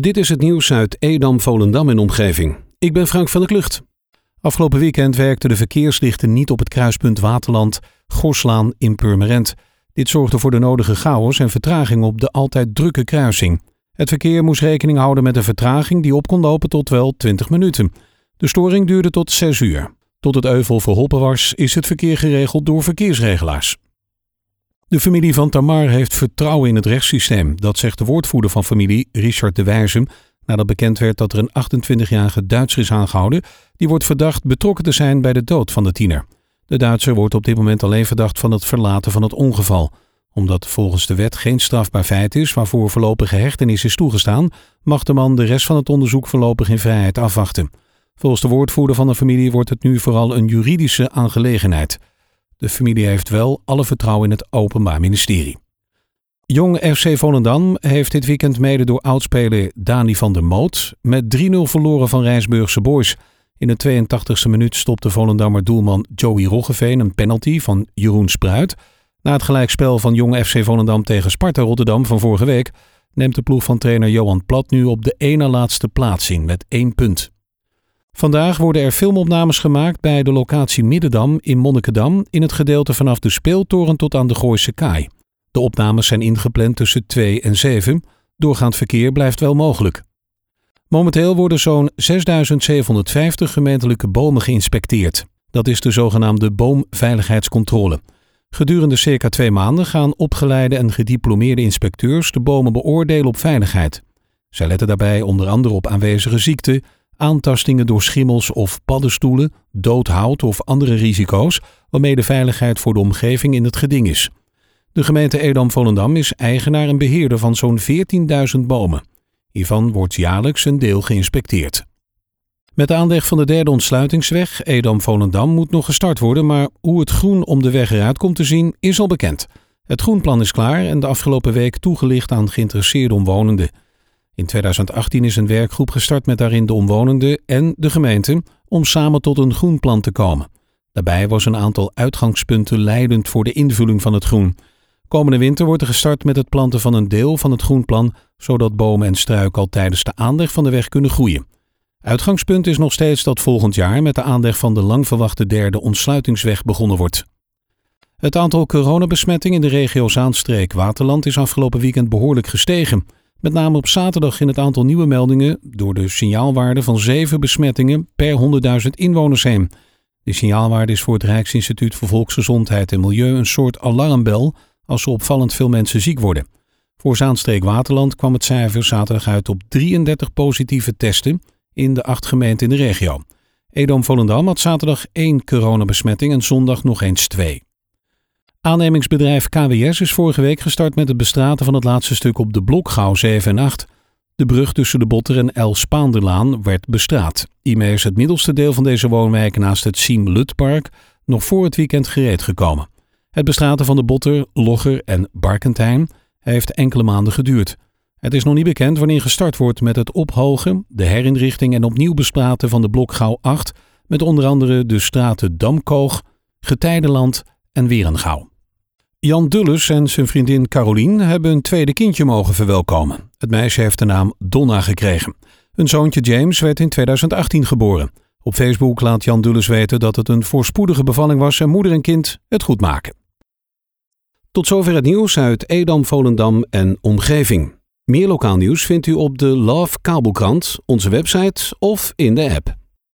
Dit is het nieuws uit Edam, Volendam en omgeving. Ik ben Frank van der Klucht. Afgelopen weekend werkten de verkeerslichten niet op het kruispunt Waterland Gorslaan in Purmerend. Dit zorgde voor de nodige chaos en vertraging op de altijd drukke kruising. Het verkeer moest rekening houden met een vertraging die op kon lopen tot wel 20 minuten. De storing duurde tot 6 uur. Tot het euvel verholpen was, is het verkeer geregeld door verkeersregelaars. De familie van Tamar heeft vertrouwen in het rechtssysteem. Dat zegt de woordvoerder van familie, Richard de Wijzem, nadat bekend werd dat er een 28-jarige Duitser is aangehouden. Die wordt verdacht betrokken te zijn bij de dood van de tiener. De Duitser wordt op dit moment alleen verdacht van het verlaten van het ongeval. Omdat volgens de wet geen strafbaar feit is waarvoor voorlopige hechtenis is toegestaan, mag de man de rest van het onderzoek voorlopig in vrijheid afwachten. Volgens de woordvoerder van de familie wordt het nu vooral een juridische aangelegenheid. De familie heeft wel alle vertrouwen in het Openbaar Ministerie. Jong FC Volendam heeft dit weekend mede door oudspeler Dani van der Moot met 3-0 verloren van Rijsburgse Boys. In de 82e minuut stopte Volendammer doelman Joey Roggeveen een penalty van Jeroen Spruit. Na het gelijkspel van Jong FC Volendam tegen Sparta Rotterdam van vorige week neemt de ploeg van trainer Johan Plat nu op de ene laatste plaats in met één punt. Vandaag worden er filmopnames gemaakt bij de locatie Middendam in Monnikendam in het gedeelte vanaf de speeltoren tot aan de Gooise Kaai. De opnames zijn ingepland tussen 2 en 7. Doorgaand verkeer blijft wel mogelijk. Momenteel worden zo'n 6750 gemeentelijke bomen geïnspecteerd. Dat is de zogenaamde boomveiligheidscontrole. Gedurende circa twee maanden gaan opgeleide en gediplomeerde inspecteurs de bomen beoordelen op veiligheid. Zij letten daarbij onder andere op aanwezige ziekten, aantastingen door schimmels of paddenstoelen, dood hout of andere risico's, waarmee de veiligheid voor de omgeving in het geding is. De gemeente Edam-Volendam is eigenaar en beheerder van zo'n 14.000 bomen. Hiervan wordt jaarlijks een deel geïnspecteerd. Met de aanleg van de derde ontsluitingsweg Edam-Volendam moet nog gestart worden, maar hoe het groen om de weg eruit komt te zien is al bekend. Het groenplan is klaar en de afgelopen week toegelicht aan geïnteresseerde omwonenden. In 2018 is een werkgroep gestart met daarin de omwonenden en de gemeente om samen tot een groenplan te komen. Daarbij was een aantal uitgangspunten leidend voor de invulling van het groen. Komende winter wordt er gestart met het planten van een deel van het groenplan, zodat bomen en struiken al tijdens de aanleg van de weg kunnen groeien. Uitgangspunt is nog steeds dat volgend jaar met de aanleg van de lang verwachte derde ontsluitingsweg begonnen wordt. Het aantal coronabesmettingen in de regio Zaanstreek-Waterland is afgelopen weekend behoorlijk gestegen. Met name op zaterdag in het aantal nieuwe meldingen door de signaalwaarde van 7 besmettingen per 100.000 inwoners heen. De signaalwaarde is voor het Rijksinstituut voor Volksgezondheid en Milieu een soort alarmbel als er opvallend veel mensen ziek worden. Voor Zaanstreek-Waterland kwam het cijfer zaterdag uit op 33 positieve testen in de acht gemeenten in de regio. Edam-Volendam had zaterdag één coronabesmetting en zondag nog eens twee. Aannemingsbedrijf KWS is vorige week gestart met het bestraten van het laatste stuk op de Blokgouw 7 en 8. De brug tussen de Botter en El Spaanderlaan werd bestraat. Hiermee is het middelste deel van deze woonwijk naast het Siem Lutpark nog voor het weekend gereed gekomen. Het bestraten van de Botter, Logger en Barkentijn heeft enkele maanden geduurd. Het is nog niet bekend wanneer gestart wordt met het ophogen, de herinrichting en opnieuw bespraten van de Blokgouw 8 met onder andere de straten Damkoog, Getijdenland en Werengouw. Jan Dulles en zijn vriendin Carolien hebben een tweede kindje mogen verwelkomen. Het meisje heeft de naam Donna gekregen. Hun zoontje James werd in 2018 geboren. Op Facebook laat Jan Dulles weten dat het een voorspoedige bevalling was en moeder en kind het goed maken. Tot zover het nieuws uit Edam, Volendam en omgeving. Meer lokaal nieuws vindt u op de Love Kabelkrant, onze website of in de app.